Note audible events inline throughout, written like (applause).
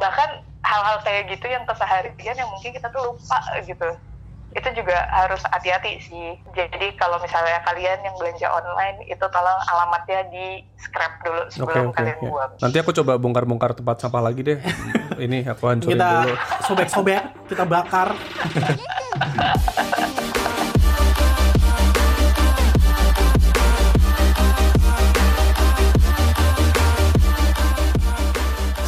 bahkan hal-hal kayak gitu yang keseharian yang mungkin kita tuh lupa gitu itu juga harus hati-hati sih. Jadi kalau misalnya kalian yang belanja online itu tolong alamatnya di scrap dulu sebelum Oke, oke, kalian oke. buang. Nanti aku coba bongkar-bongkar tempat sampah lagi deh. (laughs) Ini aku hancurin Kita dulu. sobek-sobek, kita bakar. (laughs)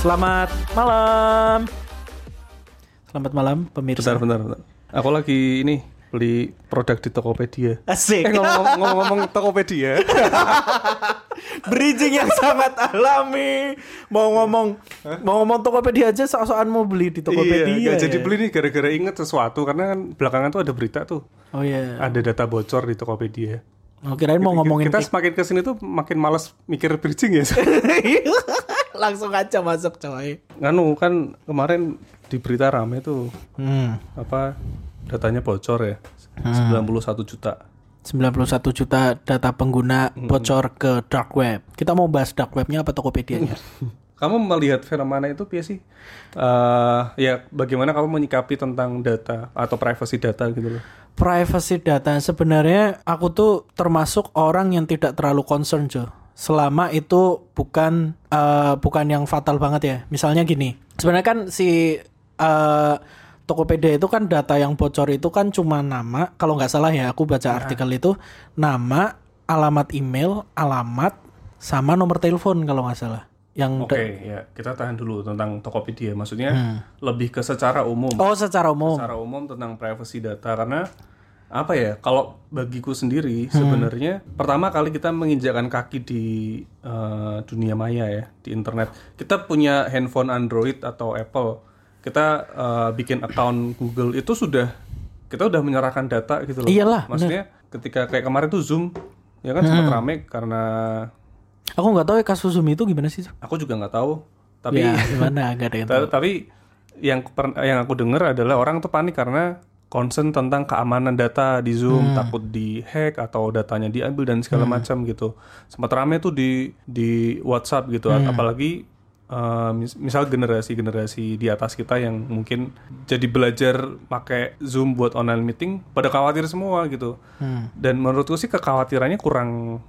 Selamat malam. Selamat malam pemirsa. Bentar, bentar, bentar. Aku lagi ini beli produk di Tokopedia. Asik. Eh ngomong- ngomong-ngomong Tokopedia, (laughs) Bridging yang sangat alami. Mau ngomong mau ngomong Tokopedia aja sok-sokan mau beli di Tokopedia. iya, nggak jadi ya? beli nih gara-gara inget sesuatu karena kan belakangan tuh ada berita tuh, Oh iya. ada data bocor di Tokopedia. Oh, kirain mau ngomongin kita semakin ke sini tuh makin males mikir bridging ya. (laughs) (laughs) langsung aja masuk coy. Nganu kan kemarin di berita rame tuh Hmm. apa datanya bocor ya, 91 juta. 91 juta data pengguna bocor ke dark web. Kita mau bahas dark webnya apa Tokopedia-nya? (laughs) Kamu melihat fenomena itu Pia sih? Eh, ya bagaimana kamu menyikapi tentang data atau privacy data gitu loh? Privacy data sebenarnya aku tuh termasuk orang yang tidak terlalu concern Jo. Selama itu bukan eh, bukan yang fatal banget ya. Misalnya gini, sebenarnya kan si eh, Tokopedia itu kan data yang bocor itu kan cuma nama, kalau nggak salah ya aku baca artikel itu nama, alamat email, alamat, sama nomor telepon kalau nggak salah. Yang Oke, da- ya kita tahan dulu tentang Tokopedia. Maksudnya lebih ke secara umum, Oh secara umum. secara umum tentang privacy data karena apa ya? Kalau bagiku sendiri sebenarnya pertama kali kita menginjakkan kaki di eh, dunia maya ya di internet. Kita punya handphone Android atau Apple. Kita eh, bikin account Google itu sudah kita udah menyerahkan data gitu loh. Iyalah, Maksudnya ketika kayak kemarin tuh Zoom ya kan sempat rame karena Aku nggak tahu ya kasus Zoom itu gimana sih. Aku juga nggak tahu. Tapi ya gimana gak ada yang (laughs) tahu. Ta- tapi yang yang aku dengar adalah orang tuh panik karena concern tentang keamanan data di Zoom, takut di hack atau datanya diambil dan segala macam gitu. Sempat rame tuh di di WhatsApp gitu, apalagi eh, mis- misal generasi-generasi di atas kita yang mungkin jadi belajar pakai Zoom buat online meeting pada khawatir semua gitu. Dan menurutku sih kekhawatirannya kurang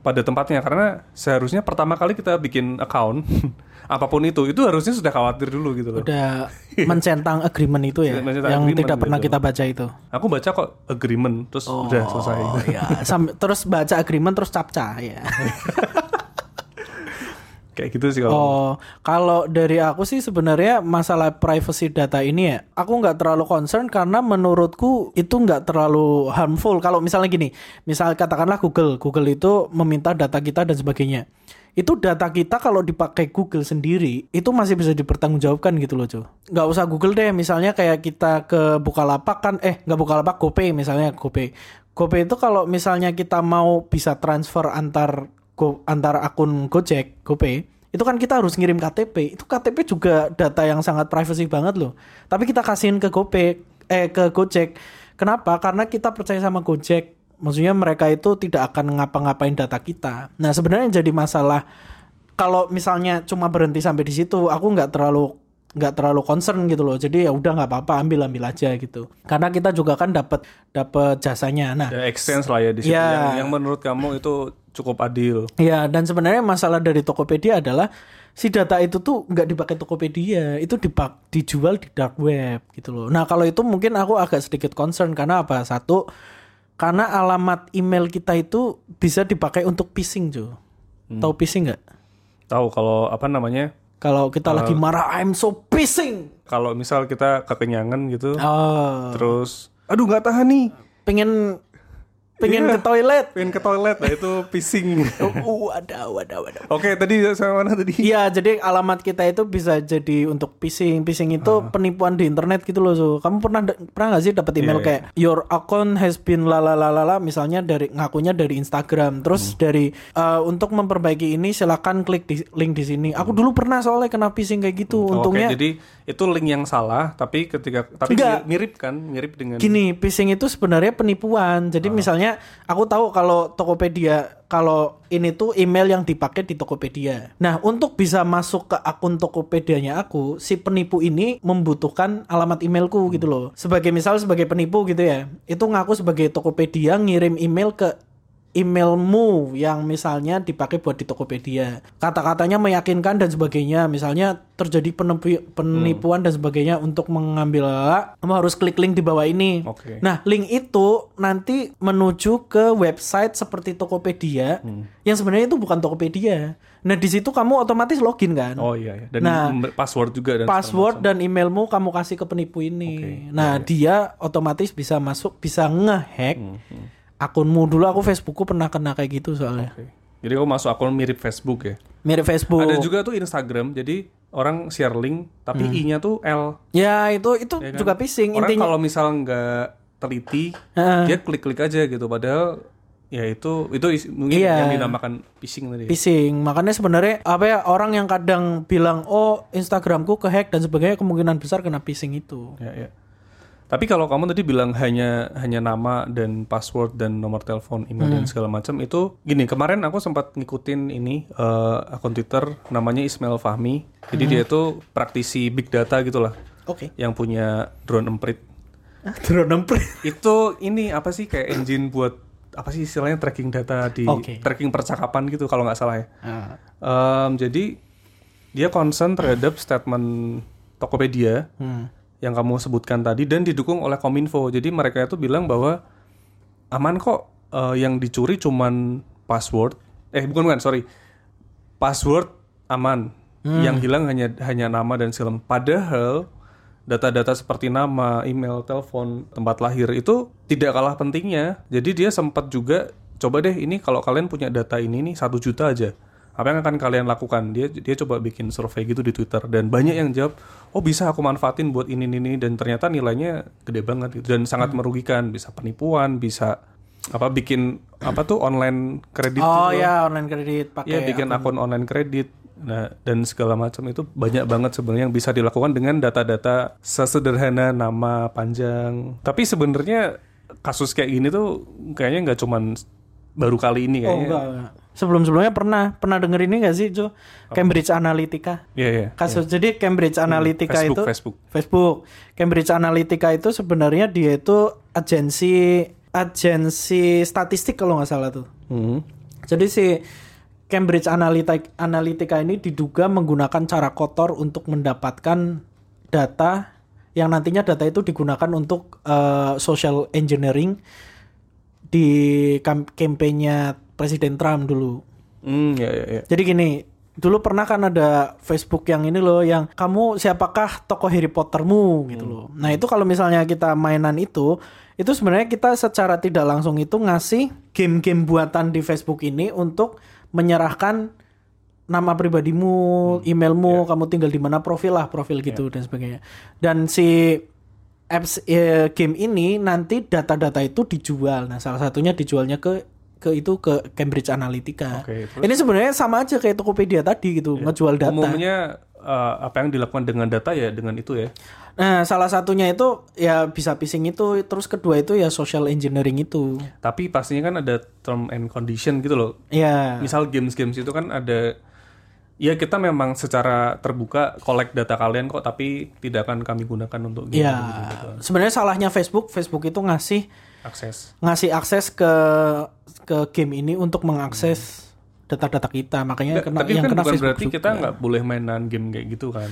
pada tempatnya karena seharusnya pertama kali kita bikin account (laughs) apa pun itu itu harusnya sudah khawatir dulu gitu loh. Udah mencentang agreement itu ya, (laughs) Mencentang yang tidak pernah gitu. kita baca itu. Aku baca kok agreement terus udah selesai. Oh ya, Sam- terus baca agreement terus capca ya. (laughs) Kayak gitu sih kalau. Oh, kalau dari aku sih sebenarnya masalah privacy data ini ya, aku nggak terlalu concern karena menurutku itu nggak terlalu harmful. Kalau misalnya gini, misal katakanlah Google, Google itu meminta data kita dan sebagainya. Itu data kita kalau dipakai Google sendiri itu masih bisa dipertanggungjawabkan gitu loh, cuy. Nggak usah Google deh, misalnya kayak kita ke Bukalapak kan, eh nggak Bukalapak, GoPay misalnya GoPay. GoPay itu kalau misalnya kita mau bisa transfer antar Go, antara akun Gojek, GoPay, itu kan kita harus ngirim KTP. Itu KTP juga data yang sangat privacy banget loh. Tapi kita kasihin ke GoPay, eh ke Gojek. Kenapa? Karena kita percaya sama Gojek. Maksudnya mereka itu tidak akan ngapa-ngapain data kita. Nah sebenarnya jadi masalah kalau misalnya cuma berhenti sampai di situ, aku nggak terlalu nggak terlalu concern gitu loh. Jadi ya udah nggak apa-apa, ambil ambil aja gitu. Karena kita juga kan dapat dapat jasanya. Nah Ada exchange lah ya di situ Ya. yang, yang menurut kamu itu cukup adil. Ya, dan sebenarnya masalah dari Tokopedia adalah si data itu tuh nggak dipakai Tokopedia, itu dipak dijual di dark web gitu loh. Nah, kalau itu mungkin aku agak sedikit concern karena apa? Satu, karena alamat email kita itu bisa dipakai untuk phishing, Jo. Tahu phishing nggak? Tahu kalau apa namanya? Kalau kita lagi marah, I'm so phishing. Kalau misal kita kekenyangan gitu, Oh, terus aduh nggak tahan nih, pengen pengen Iya. ke toilet. pengen ke toilet, nah itu phishing. Oh, (laughs) ada, ada, ada. Oke, tadi sama mana tadi? Iya, jadi alamat kita itu bisa jadi untuk phishing. Phishing itu Ah. penipuan di internet gitu loh. So. Kamu pernah pernah nggak sih dapat email Iya, kayak your account has been lalalalala misalnya dari ngakunya dari Instagram. Terus Hmm. dari uh, untuk memperbaiki ini silakan klik di link di sini. Aku dulu pernah soalnya kena phishing kayak gitu. Hmm. Oh, Untungnya Oke, jadi itu link yang salah, tapi ketika tapi Enggak. mirip kan, mirip dengan Gini, phishing itu sebenarnya penipuan. Jadi Ah. misalnya aku tahu kalau Tokopedia kalau ini tuh email yang dipakai di Tokopedia. Nah, untuk bisa masuk ke akun Tokopedia-nya aku, si penipu ini membutuhkan alamat emailku gitu loh. Sebagai misal sebagai penipu gitu ya. Itu ngaku sebagai Tokopedia ngirim email ke emailmu yang misalnya dipakai buat di Tokopedia. Kata-katanya meyakinkan dan sebagainya. Misalnya terjadi penipuan dan sebagainya untuk mengambil kamu harus klik link di bawah ini. Oke. Nah, link itu nanti menuju ke website seperti Tokopedia yang sebenarnya itu bukan Tokopedia. Nah, di situ kamu otomatis login kan? Oh iya, iya. dan Nah, password juga dan password dan emailmu kamu kasih ke penipu ini. Oke, Nah, dia otomatis bisa masuk, bisa ngehack akunmu. Dulu aku Facebookku pernah kena kayak gitu soalnya. Oke. Jadi kamu masuk akun mirip Facebook ya. Mirip Facebook. Ada juga tuh Instagram. Jadi orang share link tapi i-nya tuh L. Ya, itu itu ya kan? juga phishing Orang intinya. kalau misal nggak teliti, Heeh. dia klik-klik aja gitu. Padahal ya itu itu is- mungkin Iya. yang dinamakan phishing tadi. ya. phishing. Makanya sebenarnya apa ya orang yang kadang bilang oh Instagramku kehack dan sebagainya kemungkinan besar kena phishing itu. Ya, ya. Tapi kalau kamu tadi bilang hanya hanya nama dan password dan nomor telepon, email dan segala macam itu gini, kemarin aku sempat ngikutin ini eh, akun Twitter namanya Ismail Fahmi. Jadi dia itu praktisi big data gitu lah Oke. yang punya drone emprit. Drone emprit. (laughs) Itu ini apa sih kayak engine buat apa sih istilahnya tracking data di Oke. tracking percakapan gitu kalau nggak salah ya. Ah. Em, jadi dia concern terhadap statement Tokopedia Hmm. Yang kamu sebutkan tadi dan didukung oleh Kominfo. Jadi mereka itu bilang bahwa aman kok eh, yang dicuri cuman password. Eh bukan bukan sorry password aman. Yang hilang hanya hanya nama dan segala. Padahal data-data seperti nama, email, telepon, tempat lahir itu tidak kalah pentingnya. Jadi dia sempat juga coba deh ini kalau kalian punya data ini nih satu juta aja. Apa yang akan kalian lakukan? Dia dia coba bikin survei gitu di Twitter dan banyak yang jawab, "Oh, bisa aku manfaatin buat ini ini ini." dan ternyata nilainya gede banget gitu dan sangat merugikan, bisa penipuan, bisa apa bikin apa tuh online kredit Oh gitu loh. ya online kredit pakai. Iya bikin akun online kredit, nah dan segala macam itu banyak banget sebenarnya yang bisa dilakukan dengan data-data sesederhana nama panjang. Tapi sebenarnya kasus kayak gini tuh kayaknya nggak cuman baru kali ini Oh kayaknya. enggak, enggak. Sebelum-sebelumnya pernah pernah denger ini gak sih, Jo? Cambridge Analytica. Iya iya. Kasus jadi Cambridge Analytica Facebook, itu Facebook. Facebook. Cambridge Analytica itu sebenarnya dia itu agensi agensi statistik kalau nggak salah tuh. Hmm. Jadi si Cambridge Analytica, Analytica ini diduga menggunakan cara kotor untuk mendapatkan data yang nantinya data itu digunakan untuk eh, social engineering di kam- kampanye Presiden Trump dulu. Hmm, ya ya ya. Jadi gini, dulu pernah kan ada Facebook yang ini loh, yang kamu siapakah tokoh Harry Pottermu gitu loh. Nah itu kalau misalnya kita mainan itu, itu sebenarnya kita secara tidak langsung itu ngasih game-game buatan di Facebook ini untuk menyerahkan nama pribadimu, emailmu, kamu tinggal di mana profil lah, profil gitu dan sebagainya. Dan si apps eh, game ini nanti data-data itu dijual. Nah, salah satunya dijualnya ke ke itu ke Cambridge Analytica. Terus? Ini sebenarnya sama aja kayak Tokopedia tadi gitu, ngejual data. Umumnya eh, apa yang dilakukan dengan data ya dengan itu ya. Nah, salah satunya itu ya bisa phishing itu, terus kedua itu ya social engineering itu. Tapi pastinya kan ada term and condition gitu loh. Ya. Misal games-games itu kan ada ya kita memang secara terbuka collect data kalian kok tapi tidak akan kami gunakan untuk game Ya, gitu, sebenarnya salahnya Facebook, Facebook itu ngasih akses. ngasih akses ke ke game ini untuk mengakses data-data kita. Makanya kena, tapi yang kan kena bukan Facebook berarti juga. kita nggak boleh mainan game kayak gitu kan.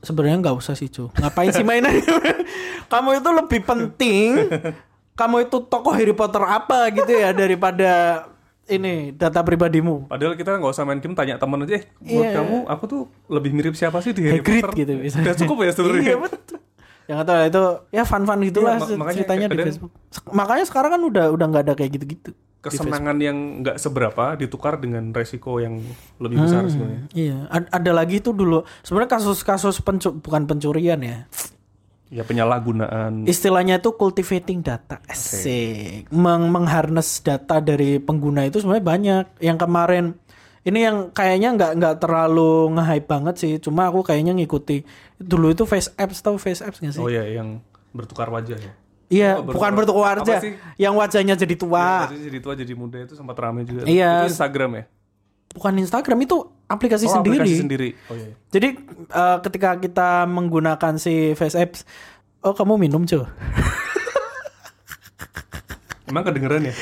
Sebenarnya nggak usah sih, Cu. Ngapain sih mainan? (laughs) kamu itu lebih penting. kamu itu tokoh Harry Potter apa gitu ya daripada ini data pribadimu. Padahal kita nggak usah main game tanya temen aja, eh, menurut Iya. kamu aku tuh lebih mirip siapa sih di Harry Hagrid Potter? gitu bisa. Udah cukup ya sebenarnya. Iya betul. Yang tahu itu ya fun-fun gitulah Iya, mak- makanya ceritanya di Facebook. Makanya sekarang kan udah udah nggak ada kayak gitu-gitu. Kesenangan yang nggak seberapa ditukar dengan resiko yang lebih besar sebenarnya. Iya, ad- ada lagi tuh dulu. Sebenarnya kasus-kasus pencu- bukan pencurian ya. Ya penyalahgunaan. Istilahnya itu cultivating data. Asik. Meng mengharness data dari pengguna itu sebenarnya banyak. Yang kemarin ini yang kayaknya nggak nggak terlalu nge-hype banget sih. Cuma aku kayaknya ngikuti. Dulu itu Face Apps tahu Face Apps nggak sih? Oh ya yang bertukar wajah ya. Iya, Oh, bukan bertukar- wajah. Yang wajahnya jadi tua. Jadi jadi tua jadi muda itu sempat ramai juga. Iya. Itu Instagram ya? Bukan Instagram itu aplikasi Oh, sendiri. aplikasi sendiri. Oh iya. Jadi eh, ketika kita menggunakan si Face Apps, oh kamu minum cuy. Emang kedengeran ya?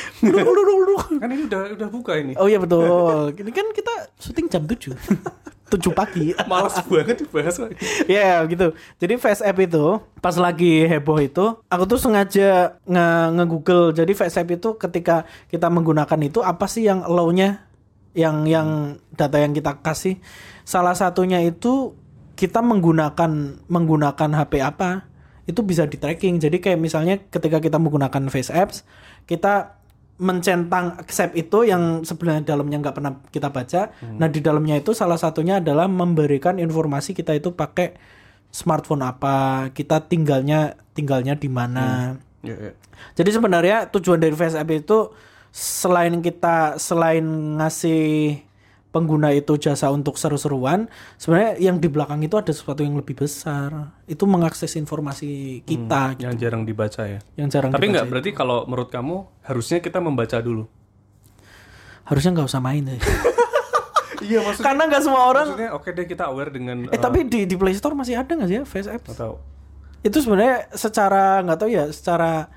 kan ini udah udah buka ini. oh iya betul. Ini kan kita syuting jam 7. 7 (laughs) pagi. Males banget dibahas lagi. Ya gitu. Jadi Face App itu pas lagi heboh itu, aku tuh sengaja nge, nge-google. Jadi Face App itu ketika kita menggunakan itu apa sih yang allow-nya yang yang data yang kita kasih. Salah satunya itu kita menggunakan menggunakan HP apa itu bisa di tracking. Jadi kayak misalnya ketika kita menggunakan Face Apps, kita mencentang accept itu yang sebenarnya dalamnya nggak pernah kita baca. Nah di dalamnya itu salah satunya adalah memberikan informasi kita itu pakai smartphone apa, kita tinggalnya tinggalnya di mana. Iya, iya. Jadi sebenarnya tujuan dari Face App itu selain kita selain ngasih pengguna itu jasa untuk seru-seruan, sebenarnya yang di belakang itu ada sesuatu yang lebih besar. Itu mengakses informasi kita gitu, Yang jarang dibaca ya. yang jarang Tapi nggak berarti kalau menurut kamu harusnya kita membaca dulu. harusnya nggak usah main deh. (laughs) Iya maksudnya. Karena nggak semua orang Maksudnya oke deh kita aware dengan Eh tapi di di Play Store masih ada nggak sih ya Face Apps? atau Itu sebenarnya secara nggak tahu ya, secara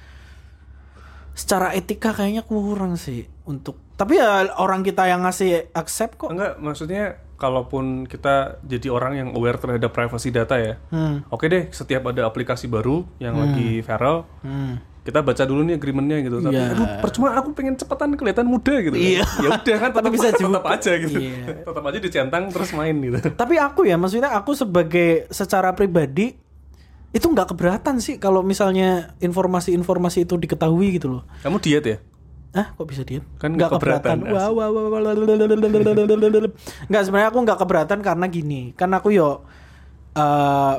secara etika kayaknya kurang sih untuk. Tapi ya orang kita yang ngasih accept kok. enggak maksudnya kalaupun kita jadi orang yang aware terhadap privacy data ya. Hmm. Oke deh, setiap ada aplikasi baru yang lagi viral, Hmm. kita baca dulu nih agreementnya gitu. Tapi Iya. aduh, percuma aku pengen cepetan kelihatan muda gitu. kan. Iya. Ya udah kan (laughs) tetap, Tapi bisa juga. tetap aja gitu. Iya. tetap aja dicentang terus main gitu. Tapi aku ya, maksudnya aku sebagai secara pribadi itu nggak keberatan sih kalau misalnya informasi-informasi itu diketahui gitu loh. Kamu diet ya? Ah, kok bisa diet? Kan nggak keberatan. Wah, nggak sebenarnya aku nggak keberatan karena gini, Karena aku yo uh,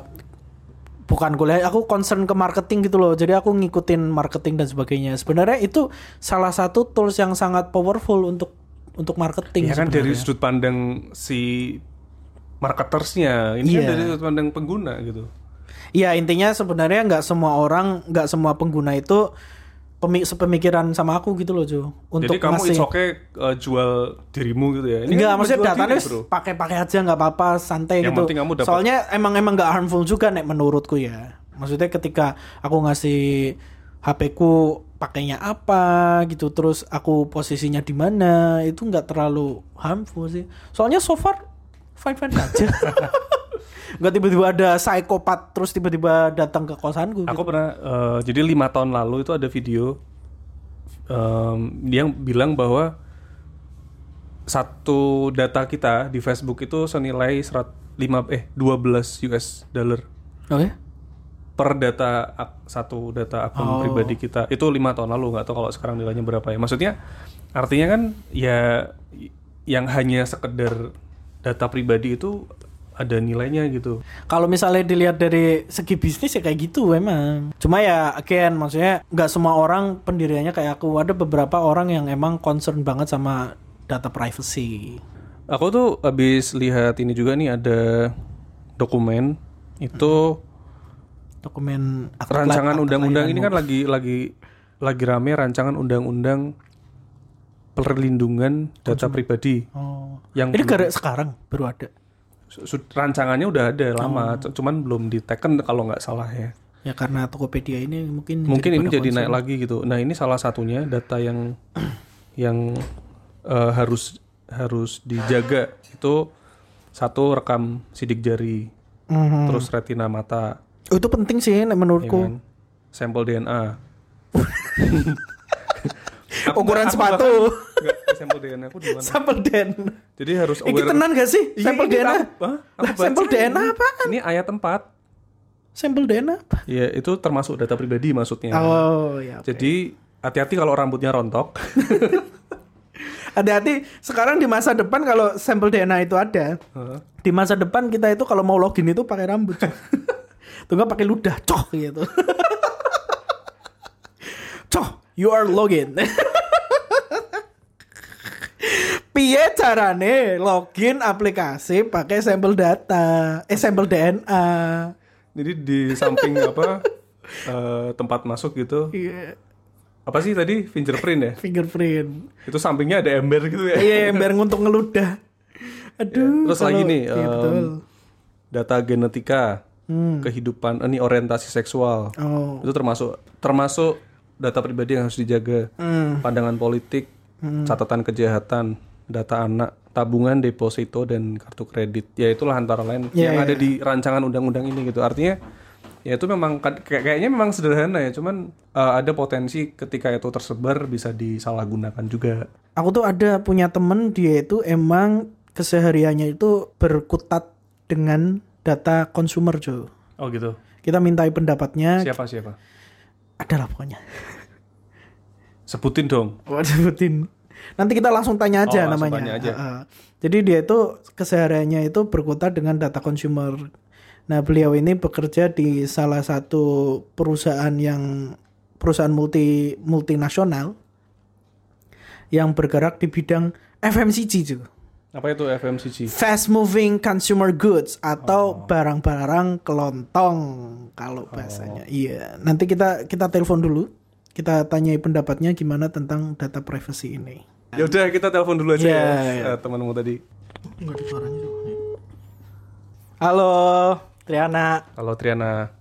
bukan kuliah, aku concern ke marketing gitu loh. Jadi aku ngikutin marketing dan sebagainya. Sebenarnya itu salah satu tools yang sangat powerful untuk untuk marketing. Ya kan dari sudut pandang si marketersnya, ini yeah. kan iya. dari sudut pandang pengguna gitu. Iya intinya sebenarnya nggak semua orang, nggak semua pengguna itu pemi sepemikiran sama aku gitu loh Jo. Untuk Jadi kamu ngasih- it's okay uh, jual dirimu gitu ya? Ini Enggak, kan maksudnya datanya pakai-pakai aja nggak apa-apa, santai Yang gitu. kamu dapat- Soalnya emang emang nggak harmful juga nek menurutku ya. Maksudnya ketika aku ngasih HP ku pakainya apa gitu, terus aku posisinya di mana, itu nggak terlalu harmful sih. Soalnya so far fine fine aja. (laughs) Nggak tiba-tiba ada psikopat terus tiba-tiba datang ke kosanku. Aku gitu. pernah uh, jadi lima tahun lalu itu ada video um, yang bilang bahwa satu data kita di Facebook itu senilai serat lima eh 12 US dollar Oke. per data satu data akun Oh. pribadi kita itu lima tahun lalu nggak tahu kalau sekarang nilainya berapa ya maksudnya artinya kan ya yang hanya sekedar data pribadi itu ada nilainya gitu Kalau misalnya dilihat dari segi bisnis ya kayak gitu emang. Cuma ya again maksudnya nggak semua orang pendiriannya kayak aku. Ada beberapa orang yang emang concern banget sama data privacy. Aku tuh habis lihat ini juga nih ada dokumen itu Dokumen rancangan undang-undang ini kan lagi lagi lagi rame rancangan undang-undang perlindungan data pribadi Oh. yang Ini gara sekarang baru ada. Rancangannya udah ada lama, Oh. cuman belum diteken kalau nggak salah ya. Ya karena Tokopedia ini mungkin Mungkin ini pada jadi concern. naik lagi gitu. Nah ini salah satunya data yang (clears throat) yang eh, harus harus dijaga itu satu rekam sidik jari, Mhm. terus retina mata, Oh, itu penting sih ya menurutku. kan? sampel DNA. (laughs) Ukuran sepatu. bahkan- Sampel DNA aku di mana? Sampel DNA. Jadi harus Ini tenan gak sih? Iya, Sampel DNA. aku- Hah? Aku Lah, baca sampel. DNA apaan? Ini ayat 4. Sampel DNA apa? Ya, itu termasuk data pribadi maksudnya. Oh ya. oke. Jadi hati-hati kalau rambutnya rontok. (laughs) Hati-hati sekarang di masa depan kalau sampel DNA itu ada. Heeh. Di masa depan kita itu kalau mau login itu pakai rambut. (laughs) Tuh nggak pakai ludah, coh gitu. (laughs) coh, you are login. Piye carane login aplikasi pakai sampel data, eh sampel DNA. Jadi di samping (laughs) apa eh, tempat masuk gitu. Iya, Apa sih tadi fingerprint ya? fingerprint. Itu sampingnya ada ember gitu ya. Iya, ember untuk ngeludah. Aduh. Terus lagi kalau- nih, iya, betul. data genetika, kehidupan, eh, ini orientasi seksual. Oh. Itu termasuk termasuk data pribadi yang harus dijaga. Hmm. Pandangan politik, catatan kejahatan, data anak, tabungan, deposito dan kartu kredit. Ya itulah antara lain Iya, yang iya. ada di rancangan undang-undang ini gitu. Artinya ya itu memang kayaknya memang sederhana ya, cuman eh, ada potensi ketika itu tersebar bisa disalahgunakan juga. Aku tuh ada punya temen dia itu emang kesehariannya itu berkutat dengan data konsumer Jo. Oh gitu. Kita mintai pendapatnya, Siapa siapa? ada lah pokoknya. Sebutin dong. (laughs) Buat sebutin. Nanti kita langsung tanya aja Oh, langsung namanya. tanya aja. Heeh. Jadi dia itu kesehariannya itu berkutat dengan data consumer. Nah beliau ini bekerja di salah satu perusahaan yang perusahaan multi multinasional yang bergerak di bidang FMCG juga. Apa itu FMCG? Fast moving consumer goods Oh. atau barang-barang kelontong kalau bahasanya. Iya. Nanti kita kita telepon dulu. Kita tanyai pendapatnya gimana tentang data privacy ini. Ya udah kita telepon dulu aja Iya, ya iya. eh, temanmu tadi. Enggak ada suaranya. Halo, Triana. Kalau Triana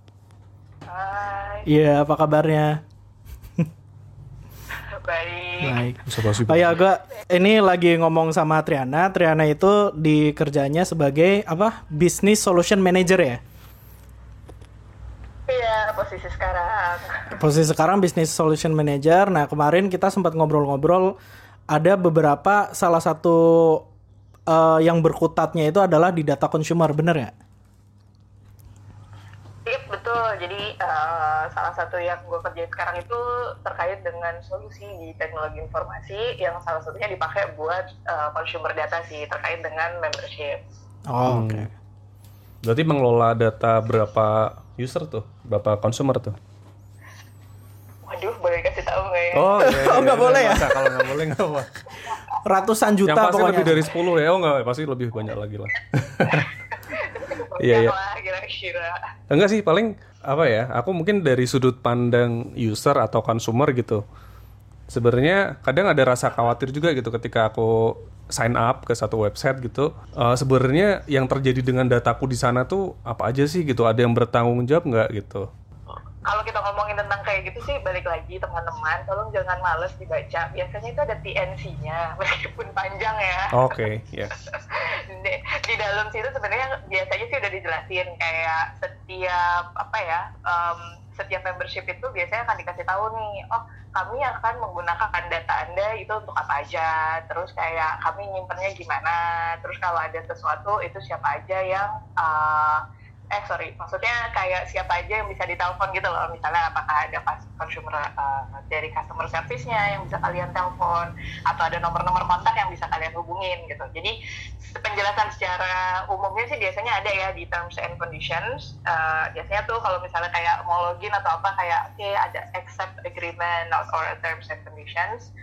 Hai, Iya, apa kabarnya? baik. Baik. Oh ya, gua ini lagi ngomong sama Triana. Triana itu di kerjanya sebagai apa? Business Solution Manager ya. Posisi sekarang. Posisi sekarang Business Solution Manager. Nah, kemarin kita sempat ngobrol-ngobrol ada beberapa salah satu eh, yang berkutatnya itu adalah di data consumer, bener ya? Iya betul. Jadi eh, salah satu yang gue kerjain sekarang itu terkait dengan solusi di teknologi informasi yang salah satunya dipakai buat eh, consumer data sih terkait dengan membership. Oh, oke. Berarti mengelola data berapa user tuh? Berapa consumer tuh? Waduh, boleh kasih tahu nggak ya? Oh, iya, Oh, nggak boleh ya? Masa kalau nggak boleh nggak apa. Ratusan Yang juta pasti pokoknya. lebih dari 10 ya. Oh enggak, pasti lebih banyak lagi lah. (laughs) Iya, iya. kira-kira. Enggak sih, paling apa ya? Aku mungkin dari sudut pandang user atau consumer gitu. Sebenarnya kadang ada rasa khawatir juga gitu ketika aku sign up ke satu website gitu. Eh, sebenarnya yang terjadi dengan dataku di sana tuh apa aja sih gitu? Ada yang bertanggung jawab nggak gitu? Kalau kita ngomongin tentang kayak gitu sih, balik lagi teman-teman, tolong jangan males dibaca. Biasanya itu ada TNC-nya, (laughs) meskipun panjang ya. Oke, ya. (laughs) di, di dalam situ sebenarnya biasanya sih udah dijelasin kayak setiap apa ya em, setiap membership itu biasanya akan dikasih tahu nih oh kami akan menggunakan data anda itu untuk apa aja. Terus kayak kami nyimpennya gimana. Terus kalau ada sesuatu itu siapa aja yang eh, eh sorry. Maksudnya kayak siapa aja yang bisa ditelepon gitu loh. Misalnya apakah ada consumer eh, dari customer service-nya yang bisa kalian telepon atau ada nomor-nomor kontak yang bisa kalian hubungin gitu. Jadi penjelasan secara umumnya sih biasanya ada ya di terms and conditions. Eh, biasanya tuh kalau misalnya kayak mau login atau apa kayak oke ada accept agreement or terms and conditions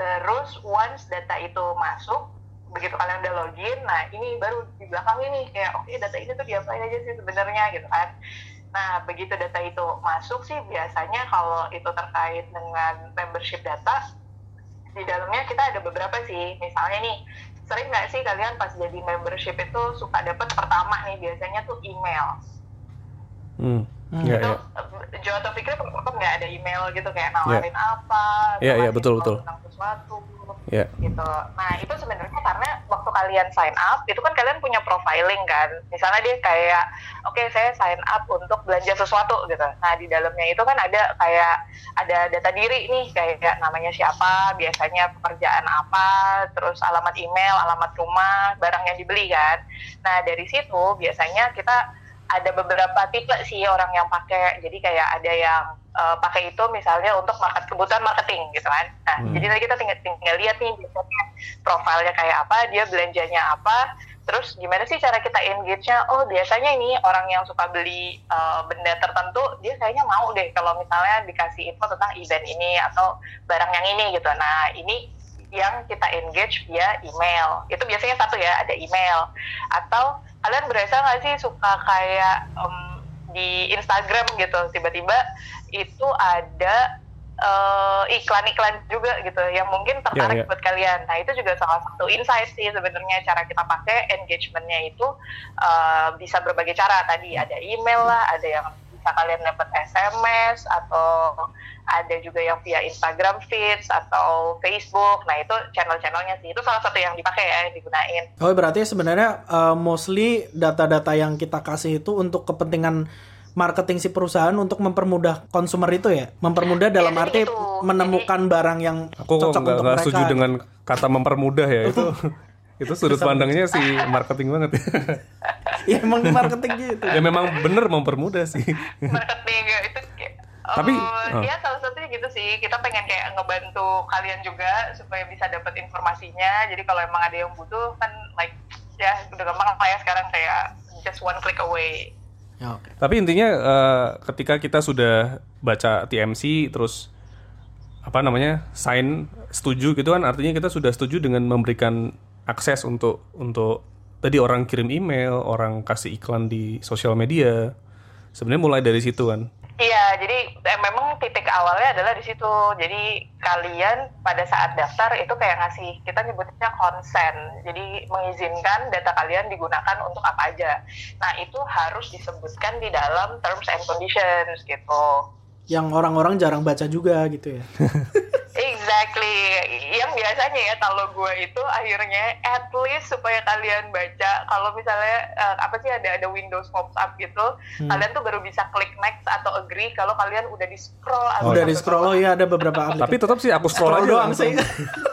terus once data itu masuk begitu kalian udah login nah ini baru di belakang ini kayak oke data ini tuh diapain aja sih sebenarnya gitu kan. Nah begitu data itu masuk sih biasanya kalau itu terkait dengan membership data di dalamnya kita ada beberapa sih. Misalnya nih sering nggak sih kalian pas jadi membership itu suka dapet pertama nih biasanya tuh email. Hmm. Iya, itu iya. eh, Jo atau Fikri pernah nggak ada email gitu kayak nawarin apa Iya, iya, nawarin betul, betul. tentang sesuatu Iya. gitu nah itu sebenarnya karena waktu kalian sign up itu kan kalian punya profiling kan misalnya dia kayak oke saya sign up untuk belanja sesuatu gitu nah di dalamnya itu kan ada kayak ada data diri nih kayak namanya siapa biasanya pekerjaan apa terus alamat email alamat rumah barang yang dibeli kan nah dari situ biasanya kita ada beberapa tipe sih orang yang pakai. Jadi kayak ada yang eh, pakai itu misalnya untuk market kebutuhan marketing gitu kan. Nah Hmm. jadi kita tinggal tinggal lihat nih biasanya profilnya kayak apa dia belanjanya apa terus gimana sih cara kita engage-nya? Oh biasanya ini orang yang suka beli eh, benda tertentu dia kayaknya mau deh kalau misalnya dikasih info tentang event ini atau barang yang ini gitu. Nah ini yang kita engage via email itu biasanya satu ya ada email atau kalian berasa nggak sih suka kayak em, di Instagram gitu tiba-tiba itu ada uh, iklan-iklan juga gitu yang mungkin tertarik yeah. buat kalian. Nah itu juga salah satu insight sih sebenarnya cara kita pakai engagementnya itu uh, bisa berbagai cara. Tadi ada email lah, ada yang bisa kalian dapat SMS atau ada juga yang via Instagram feeds atau Facebook. Nah itu channel-channelnya sih itu salah satu yang dipakai ya yang digunain. Oh berarti sebenarnya uh, mostly data-data yang kita kasih itu untuk kepentingan marketing si perusahaan untuk mempermudah konsumer itu ya mempermudah dalam ya, arti itu. menemukan Jadi, barang yang aku cocok gak, untuk gak mereka setuju dengan kata mempermudah ya (laughs) itu itu sudut pandangnya si marketing banget. (laughs) Ya emang marketing gitu. Ya memang bener mempermudah sih. Marketing ya itu tapi uh, oh. ya salah satunya gitu sih. Kita pengen kayak ngebantu kalian juga supaya bisa dapat informasinya. Jadi kalau emang ada yang butuh kan like ya udah gampang lah ya sekarang kayak just one click away. Ya, okay. Tapi intinya uh, ketika kita sudah baca TMC terus apa namanya sign setuju gitu kan artinya kita sudah setuju dengan memberikan akses untuk untuk tadi orang kirim email, orang kasih iklan di sosial media. Sebenarnya mulai dari situ kan. Iya, jadi eh, memang titik awalnya adalah di situ. Jadi kalian pada saat daftar itu kayak ngasih kita nyebutnya konsen. Jadi mengizinkan data kalian digunakan untuk apa aja. Nah, itu harus disebutkan di dalam terms and conditions gitu. Yang orang-orang jarang baca juga gitu ya. (laughs) Exactly. Yang biasanya ya kalau gue itu akhirnya at least supaya kalian baca kalau misalnya uh, apa sih ada ada Windows pop up gitu, hmm. kalian tuh baru bisa klik next atau agree kalau kalian udah di scroll. Oh, udah di scroll oh ya ada beberapa aplikasi. Tapi tetap sih aku scroll, scroll aja doang sih.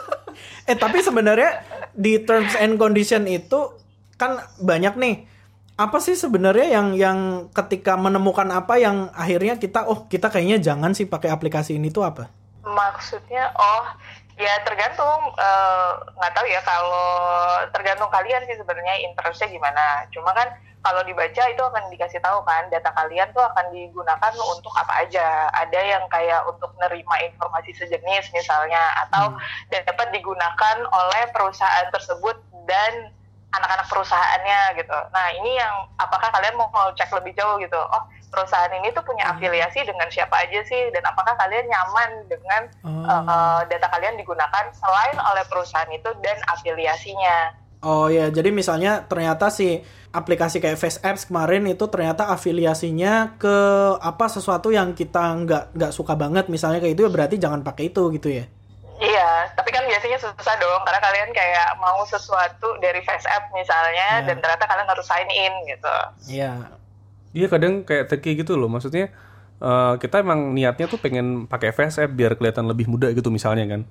(laughs) eh tapi sebenarnya di terms and condition itu kan banyak nih apa sih sebenarnya yang yang ketika menemukan apa yang akhirnya kita oh kita kayaknya jangan sih pakai aplikasi ini tuh apa? Maksudnya oh ya tergantung eh, nggak uh, tahu ya kalau tergantung kalian sih sebenarnya interestnya gimana cuma kan kalau dibaca itu akan dikasih tahu kan data kalian tuh akan digunakan untuk apa aja ada yang kayak untuk nerima informasi sejenis misalnya atau hmm. dapat digunakan oleh perusahaan tersebut dan anak-anak perusahaannya gitu. Nah ini yang apakah kalian mau cek lebih jauh gitu? Oh perusahaan ini tuh punya hmm. afiliasi dengan siapa aja sih dan apakah kalian nyaman dengan oh. uh, data kalian digunakan selain oleh perusahaan itu dan afiliasinya. Oh ya, jadi misalnya ternyata si aplikasi kayak Face Apps kemarin itu ternyata afiliasinya ke apa sesuatu yang kita nggak nggak suka banget misalnya kayak itu ya berarti jangan pakai itu gitu ya? Iya, tapi kan biasanya susah dong karena kalian kayak mau sesuatu dari Face App misalnya yeah. dan ternyata kalian harus sign in gitu. Iya. Iya kadang kayak tricky gitu loh, maksudnya uh, kita emang niatnya tuh pengen pakai Face App biar kelihatan lebih mudah gitu misalnya kan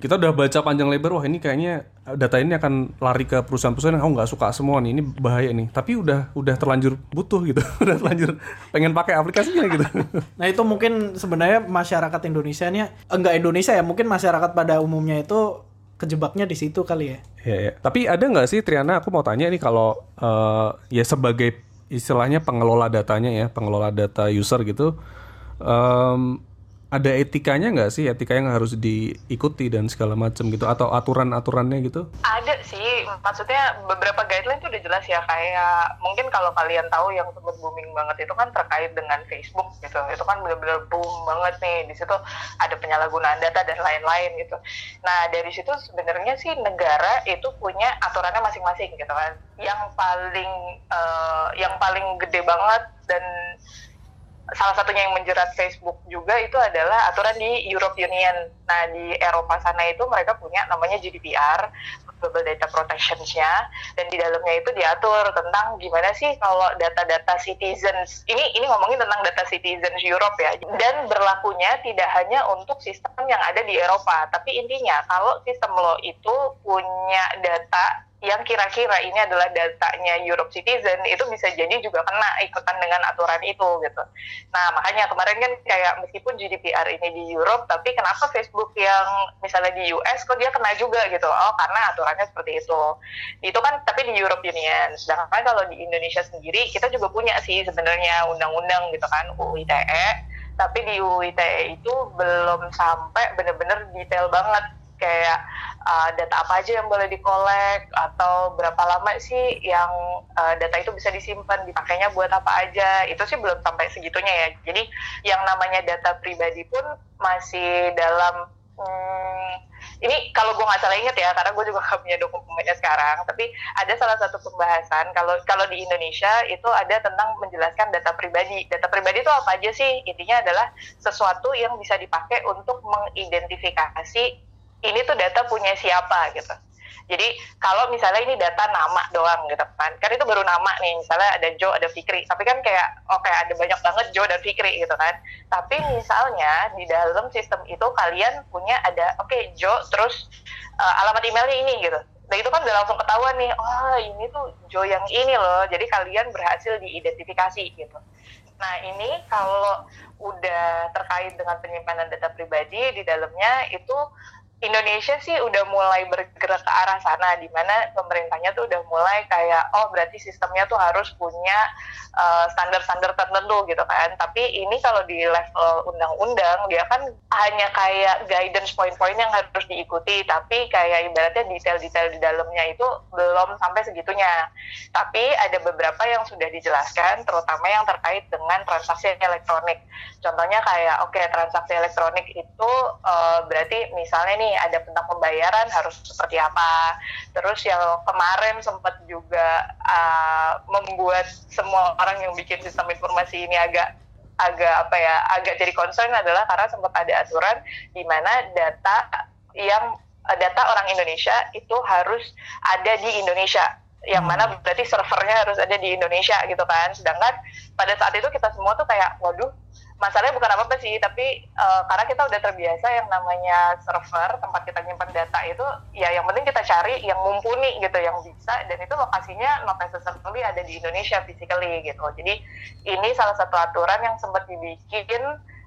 kita udah baca panjang lebar wah ini kayaknya data ini akan lari ke perusahaan-perusahaan yang aku nggak suka semua nih ini bahaya nih. Tapi udah udah terlanjur butuh gitu (laughs) udah terlanjur pengen pakai aplikasinya gitu. (laughs) Nah itu mungkin sebenarnya masyarakat Indonesia nya enggak Indonesia ya mungkin masyarakat pada umumnya itu kejebaknya di situ kali ya. Ya, ya. tapi ada nggak sih Triana aku mau tanya nih kalau uh, ya sebagai istilahnya pengelola datanya ya pengelola data user gitu um, ada etikanya nggak sih? Etika yang harus diikuti dan segala macam gitu? Atau aturan-aturannya gitu? Ada sih, maksudnya beberapa guideline itu udah jelas ya. Kayak mungkin kalau kalian tahu yang sempat booming banget itu kan terkait dengan Facebook gitu, itu kan benar-benar boom banget nih. Di situ ada penyalahgunaan data dan lain-lain gitu. Nah dari situ sebenarnya sih negara itu punya aturannya masing-masing gitu kan, yang paling uh, yang paling gede banget dan salah satunya yang menjerat Facebook juga itu adalah aturan di Europe Union. Nah di Eropa sana itu mereka punya namanya GDPR, Global Data Protection-nya, dan di dalamnya itu diatur tentang gimana sih kalau data-data citizens ini ini ngomongin tentang data citizens Europe ya, dan berlakunya tidak hanya untuk sistem yang ada di Eropa, tapi intinya kalau sistem lo itu punya data yang kira-kira ini adalah datanya Europe Citizen itu bisa jadi juga kena ikutan dengan aturan itu gitu. Nah makanya kemarin kan kayak meskipun GDPR ini di Europe tapi kenapa Facebook yang misalnya di US kok dia kena juga gitu? Oh karena aturannya seperti itu. Itu kan tapi di Europe Union. Sedangkan kalau di Indonesia sendiri kita juga punya sih sebenarnya undang-undang gitu kan UU ITE. Tapi di UU ITE itu belum sampai benar-benar detail banget kayak uh, data apa aja yang boleh dikolek atau berapa lama sih yang uh, data itu bisa disimpan dipakainya buat apa aja. Itu sih belum sampai segitunya ya. Jadi yang namanya data pribadi pun masih dalam hmm, ini kalau gue nggak salah inget ya karena gue juga (laughs) gak punya dokumennya sekarang. Tapi ada salah satu pembahasan kalau kalau di Indonesia itu ada tentang menjelaskan data pribadi. Data pribadi itu apa aja sih? Intinya adalah sesuatu yang bisa dipakai untuk mengidentifikasi ini tuh data punya siapa gitu jadi kalau misalnya ini data nama doang gitu kan, kan itu baru nama nih, misalnya ada Joe, ada Fikri, tapi kan kayak oke okay, ada banyak banget Joe dan Fikri gitu kan. Tapi misalnya di dalam sistem itu kalian punya ada oke okay, Joe terus uh, alamat emailnya ini gitu. Nah itu kan udah langsung ketahuan nih, oh ini tuh Joe yang ini loh, jadi kalian berhasil diidentifikasi gitu. Nah ini kalau udah terkait dengan penyimpanan data pribadi di dalamnya itu Indonesia sih udah mulai bergerak ke arah sana di mana pemerintahnya tuh udah mulai kayak oh berarti sistemnya tuh harus punya uh, standar-standar tertentu gitu kan. Tapi ini kalau di level undang-undang dia kan hanya kayak guidance point-point yang harus diikuti. Tapi kayak ibaratnya detail-detail di dalamnya itu belum sampai segitunya. Tapi ada beberapa yang sudah dijelaskan terutama yang terkait dengan transaksi elektronik. Contohnya kayak oke okay, transaksi elektronik itu uh, berarti misalnya nih ada tentang pembayaran harus seperti apa. Terus yang kemarin sempat juga uh, membuat semua orang yang bikin sistem informasi ini agak agak apa ya agak jadi concern adalah karena sempat ada aturan di mana data yang data orang Indonesia itu harus ada di Indonesia yang mana hmm. berarti servernya harus ada di Indonesia gitu kan sedangkan pada saat itu kita semua tuh kayak waduh masalahnya bukan apa-apa sih, tapi uh, karena kita udah terbiasa yang namanya server tempat kita nyimpan data itu, ya yang penting kita cari yang mumpuni gitu, yang bisa dan itu lokasinya not necessarily ada di Indonesia physically gitu. Jadi ini salah satu aturan yang sempat dibikin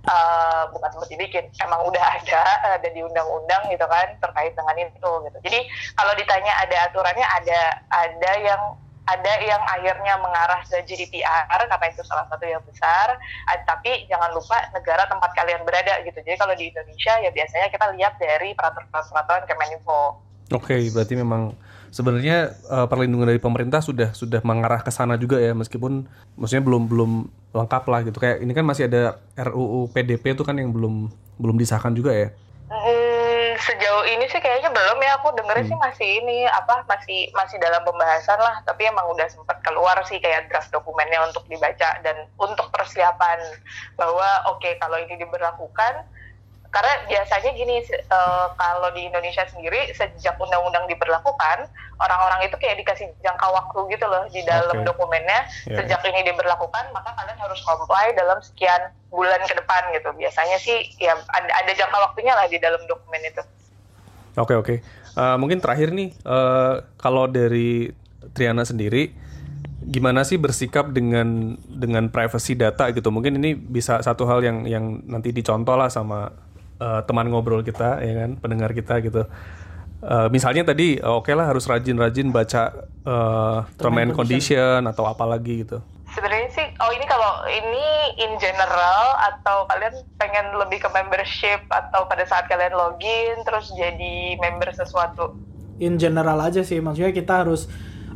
uh, bukan sempat dibikin, emang udah ada ada di undang-undang gitu kan terkait dengan itu gitu. Jadi kalau ditanya ada aturannya ada ada yang ada yang akhirnya mengarah ke GDPR karena itu salah satu yang besar. Tapi jangan lupa negara tempat kalian berada gitu. Jadi kalau di Indonesia ya biasanya kita lihat dari peraturan-peraturan Kemeninfo Oke, okay, berarti memang sebenarnya uh, perlindungan dari pemerintah sudah sudah mengarah ke sana juga ya meskipun maksudnya belum belum lengkap lah gitu. Kayak ini kan masih ada RUU PDP itu kan yang belum belum disahkan juga ya. Sejauh ini sih kayaknya belum ya aku dengerin hmm. sih masih ini apa masih masih dalam pembahasan lah tapi emang udah sempat keluar sih kayak draft dokumennya untuk dibaca dan untuk persiapan bahwa oke okay, kalau ini diberlakukan karena biasanya gini uh, kalau di Indonesia sendiri sejak undang-undang diberlakukan orang-orang itu kayak dikasih jangka waktu gitu loh di dalam okay. dokumennya yeah. sejak ini diberlakukan maka kalian harus comply dalam sekian bulan ke depan gitu biasanya sih ya ada, ada jangka waktunya lah di dalam dokumen itu. Oke okay, oke okay. uh, mungkin terakhir nih uh, kalau dari Triana sendiri gimana sih bersikap dengan dengan privacy data gitu mungkin ini bisa satu hal yang yang nanti dicontoh lah sama uh, teman ngobrol kita ya kan pendengar kita gitu. Uh, misalnya tadi uh, oke okay lah harus rajin-rajin baca uh, term and condition atau apa lagi gitu. Sebenarnya sih oh ini kalau ini in general atau kalian pengen lebih ke membership atau pada saat kalian login terus jadi member sesuatu? In general aja sih maksudnya kita harus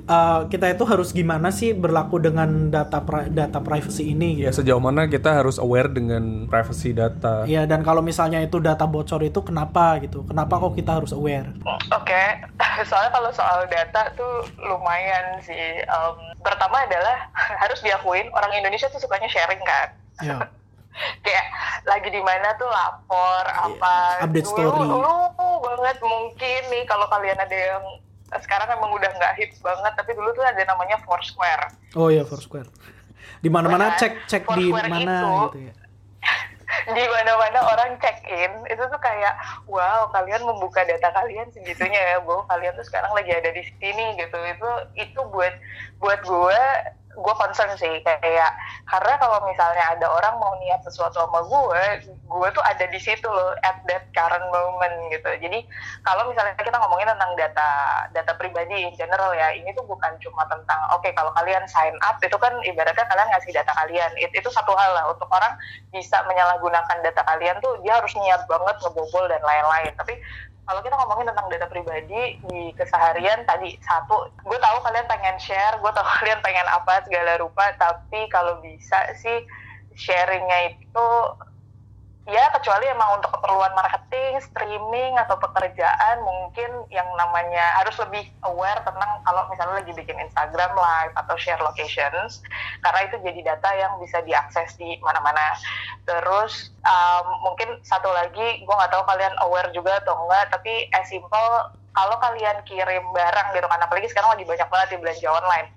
uh, kita itu harus gimana sih berlaku dengan data pri data privacy ini? Gitu. Ya sejauh mana kita harus aware dengan privacy data? Ya dan kalau misalnya itu data bocor itu kenapa gitu? Kenapa kok kita harus aware? Oke, okay. (laughs) soalnya kalau soal data tuh lumayan sih. Um, pertama adalah (laughs) harus diakuin orang Indonesia tuh sukanya sharing kan. Ya. (laughs) kayak lagi di mana tuh lapor yeah. apa update story lu, lu banget mungkin nih kalau kalian ada yang sekarang emang udah nggak hits banget tapi dulu tuh ada namanya Foursquare. Oh iya Foursquare. Di mana-mana nah, cek cek di mana gitu ya. (laughs) Di mana-mana orang check in itu tuh kayak wow kalian membuka data kalian segitunya ya bu kalian tuh sekarang lagi ada di sini gitu. Itu itu buat buat gue gue concern sih kayak karena kalau misalnya ada orang mau niat sesuatu sama gue gue tuh ada di situ loh at that current moment gitu. Jadi kalau misalnya kita ngomongin tentang data data pribadi in general ya ini tuh bukan cuma tentang oke okay, kalau kalian sign up itu kan ibaratnya kalian ngasih data kalian. It, itu satu hal lah untuk orang bisa menyalahgunakan data kalian tuh dia harus niat banget ngebobol dan lain-lain. Tapi kalau kita ngomongin tentang data pribadi di keseharian tadi satu gue tahu kalian pengen share gue tahu (laughs) kalian pengen apa segala rupa tapi kalau bisa sih sharingnya itu ya kecuali emang untuk keperluan marketing, streaming atau pekerjaan mungkin yang namanya harus lebih aware tentang kalau misalnya lagi bikin Instagram live atau share locations karena itu jadi data yang bisa diakses di mana-mana. Terus um, mungkin satu lagi gue nggak tahu kalian aware juga atau enggak tapi as simple kalau kalian kirim barang gitu kan apalagi sekarang lagi banyak banget di belanja online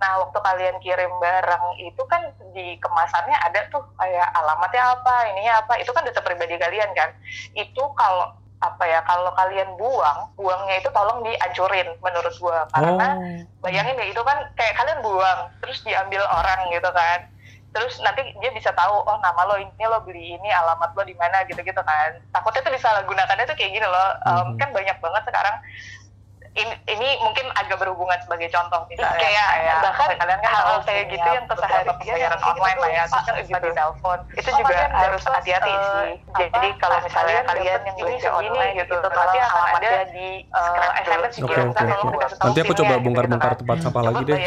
Nah, waktu kalian kirim barang itu kan di kemasannya ada tuh kayak alamatnya apa, ininya apa, itu kan data pribadi kalian kan. Itu kalau apa ya, kalau kalian buang, buangnya itu tolong dihancurin menurut gua. Karena Oh. bayangin deh itu kan kayak kalian buang, terus diambil orang gitu kan. Terus nanti dia bisa tahu, oh nama lo ini lo beli ini, alamat lo di mana gitu-gitu kan. Takutnya tuh disalahgunakannya tuh kayak gini loh. Um, Mhm. Kan banyak banget sekarang ini, ini mungkin agak berhubungan sebagai contoh misalnya Kayak bahkan kalian kan hal kayak gitu yang keseharian pembayaran online lah ya terus kan bisa di telepon itu Oh, juga harus hati-hati eh, sih jadi kalau misalnya kalian yang belanja online gitu, gitu nanti akan alamatnya ada di eh, dulu. SMS Oke juga Kan Nanti aku PIN-nya, coba bongkar-bongkar kan. tempat sampah Coba lagi deh.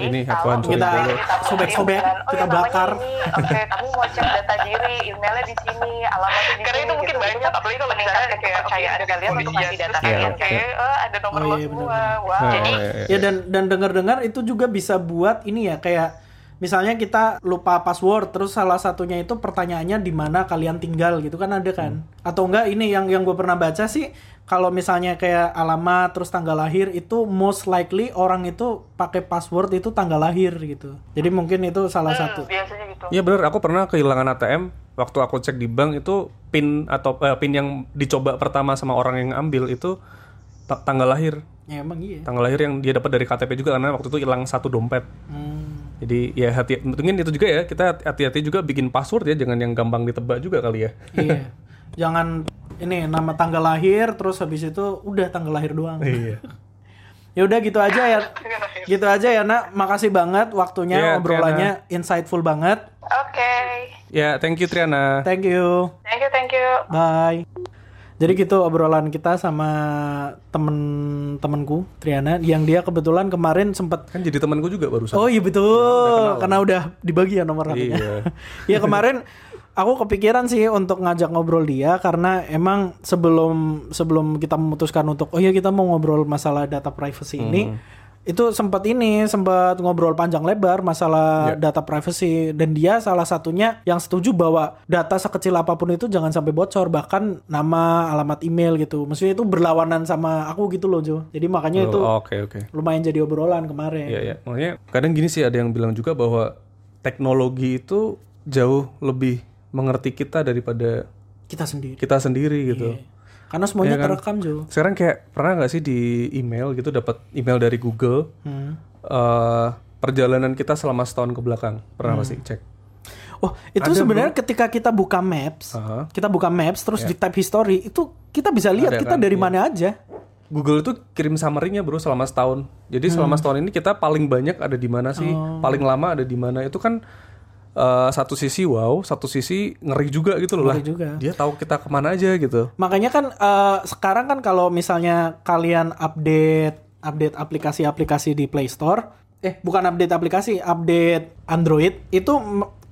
Ini aku hancurin Kita dulu. sobek-sobek, Oh, kita ya, namanya bakar. Oke, kami mau cek data diri, emailnya di sini, alamatnya di Karena sini. itu mungkin gitu. banyak, apalagi kalau misalnya kayak, kepercayaan oke, kalian untuk ngasih data Iya, kalian. oke. Kayak, eh, ada nomor Oh, iya, semua. benar-benar. Wow. Oh, Jadi, iya, iya. Ya dan dan dengar-dengar itu juga bisa buat ini ya kayak misalnya kita lupa password terus salah satunya itu pertanyaannya di mana kalian tinggal gitu kan ada kan atau enggak ini yang yang gue pernah baca sih kalau misalnya kayak alamat terus tanggal lahir itu most likely orang itu pakai password itu tanggal lahir gitu jadi mungkin itu salah satu biasanya gitu. Iya bener, aku pernah kehilangan ATM waktu aku cek di bank itu pin atau eh, pin yang dicoba pertama sama orang yang ambil itu ta- tanggal lahir, ya emang iya tanggal lahir yang dia dapat dari KTP juga karena waktu itu hilang satu dompet. Hmm. Jadi ya hati, mungkin itu juga ya kita hati-hati juga bikin password ya, jangan yang gampang ditebak juga kali ya. iya (laughs) jangan ini nama tanggal lahir terus habis itu udah tanggal lahir doang Iya. (laughs) ya udah gitu aja ya gitu aja ya nak makasih banget waktunya Iya, obrolannya insightful banget Oke. Ya, thank you Triana. thank you Thank you, thank you. bye jadi gitu obrolan kita sama temen-temenku Triana yang dia kebetulan kemarin sempat Kan jadi temanku juga barusan. Oh iya betul, karena udah dibagi ya nomor HP-nya. Iya. (laughs) Iya kemarin aku kepikiran sih untuk ngajak ngobrol dia karena emang sebelum sebelum kita memutuskan untuk oh iya kita mau ngobrol masalah data privacy ini itu sempat ini sempat ngobrol panjang lebar masalah data privacy. Dan dia salah satunya yang setuju bahwa data sekecil apa pun itu jangan sampai bocor. Bahkan nama alamat email gitu. Maksudnya itu berlawanan sama aku gitu loh Jo. Jadi makanya itu Oh, Oke, oke. lumayan jadi obrolan kemarin. Iya, iya. Makanya kadang gini sih ada yang bilang juga bahwa teknologi itu jauh lebih mengerti kita daripada kita sendiri. kita sendiri gitu. Karena semuanya Iya kan? terekam Jo. Sekarang kayak pernah nggak sih di email gitu dapat email dari Google Hmm. eh, perjalanan kita selama setahun ke belakang pernah Hmm. pasti cek. Oh, itu sebenarnya ketika kita buka maps, Aha. kita buka maps terus di tab history itu kita bisa lihat Ada kita kan? dari Iya. mana aja. Google itu kirim summary-nya bro selama setahun. Jadi selama Hmm. setahun ini kita paling banyak ada di mana sih? Oh. Paling lama ada di mana? Itu kan eh, satu sisi wow, satu sisi ngeri juga gitu loh lah. Ngeri juga. Dia tahu kita ke mana aja gitu. Makanya kan eh, sekarang kan kalau misalnya kalian update update aplikasi-aplikasi di Play Store, eh bukan update aplikasi, update Android itu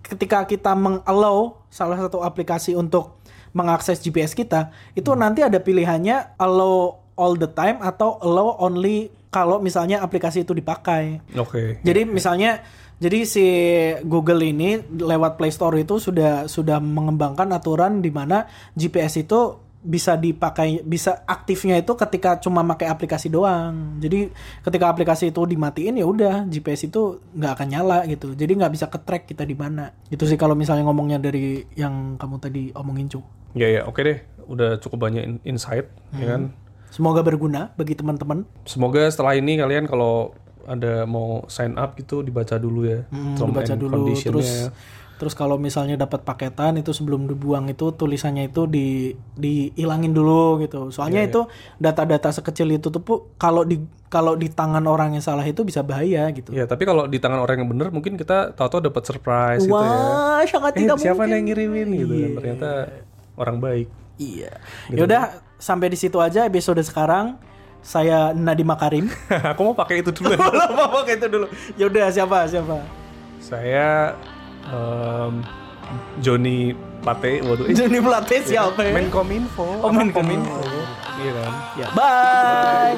ketika kita mengallow salah satu aplikasi untuk mengakses GPS kita, itu nanti ada pilihannya allow all the time atau allow only kalau misalnya aplikasi itu dipakai. Oke. Jadi misalnya jadi si Google ini lewat Play Store itu sudah sudah mengembangkan aturan di mana GPS itu bisa dipakai bisa aktifnya itu ketika cuma pakai aplikasi doang. Jadi ketika aplikasi itu dimatiin ya udah GPS itu nggak akan nyala gitu. Jadi nggak bisa ke track kita di mana. Itu sih kalau misalnya ngomongnya dari yang kamu tadi omongin cu. Ya ya, oke deh. Udah cukup banyak in- insight ya kan. Semoga berguna bagi teman-teman. Semoga setelah ini kalian kalau ada mau sign up gitu dibaca dulu ya. Hmm, dibaca dulu terus terus kalau misalnya dapat paketan itu sebelum dibuang itu tulisannya itu di dihilangin dulu gitu soalnya Iya, itu data-data sekecil itu tuh kalau di kalau di tangan orang yang salah itu bisa bahaya gitu Ya, tapi kalau di tangan orang yang bener mungkin kita tahu-tahu dapat surprise gitu ya. wah sangat Eh, tidak siapa mungkin yang ngirimin gitu kan. Ternyata orang baik. iya Gitu. yaudah sampai di situ aja episode sekarang. Saya Nadi Makarim. (laughs) aku mau pakai itu dulu. (laughs) Apa itu dulu? Ya udah siapa siapa? Saya em, Joni Plate, waduh, eh, Joni Plate siapa ya? Menkominfo. Oh, Menkominfo. Iya kan? Ya, bye.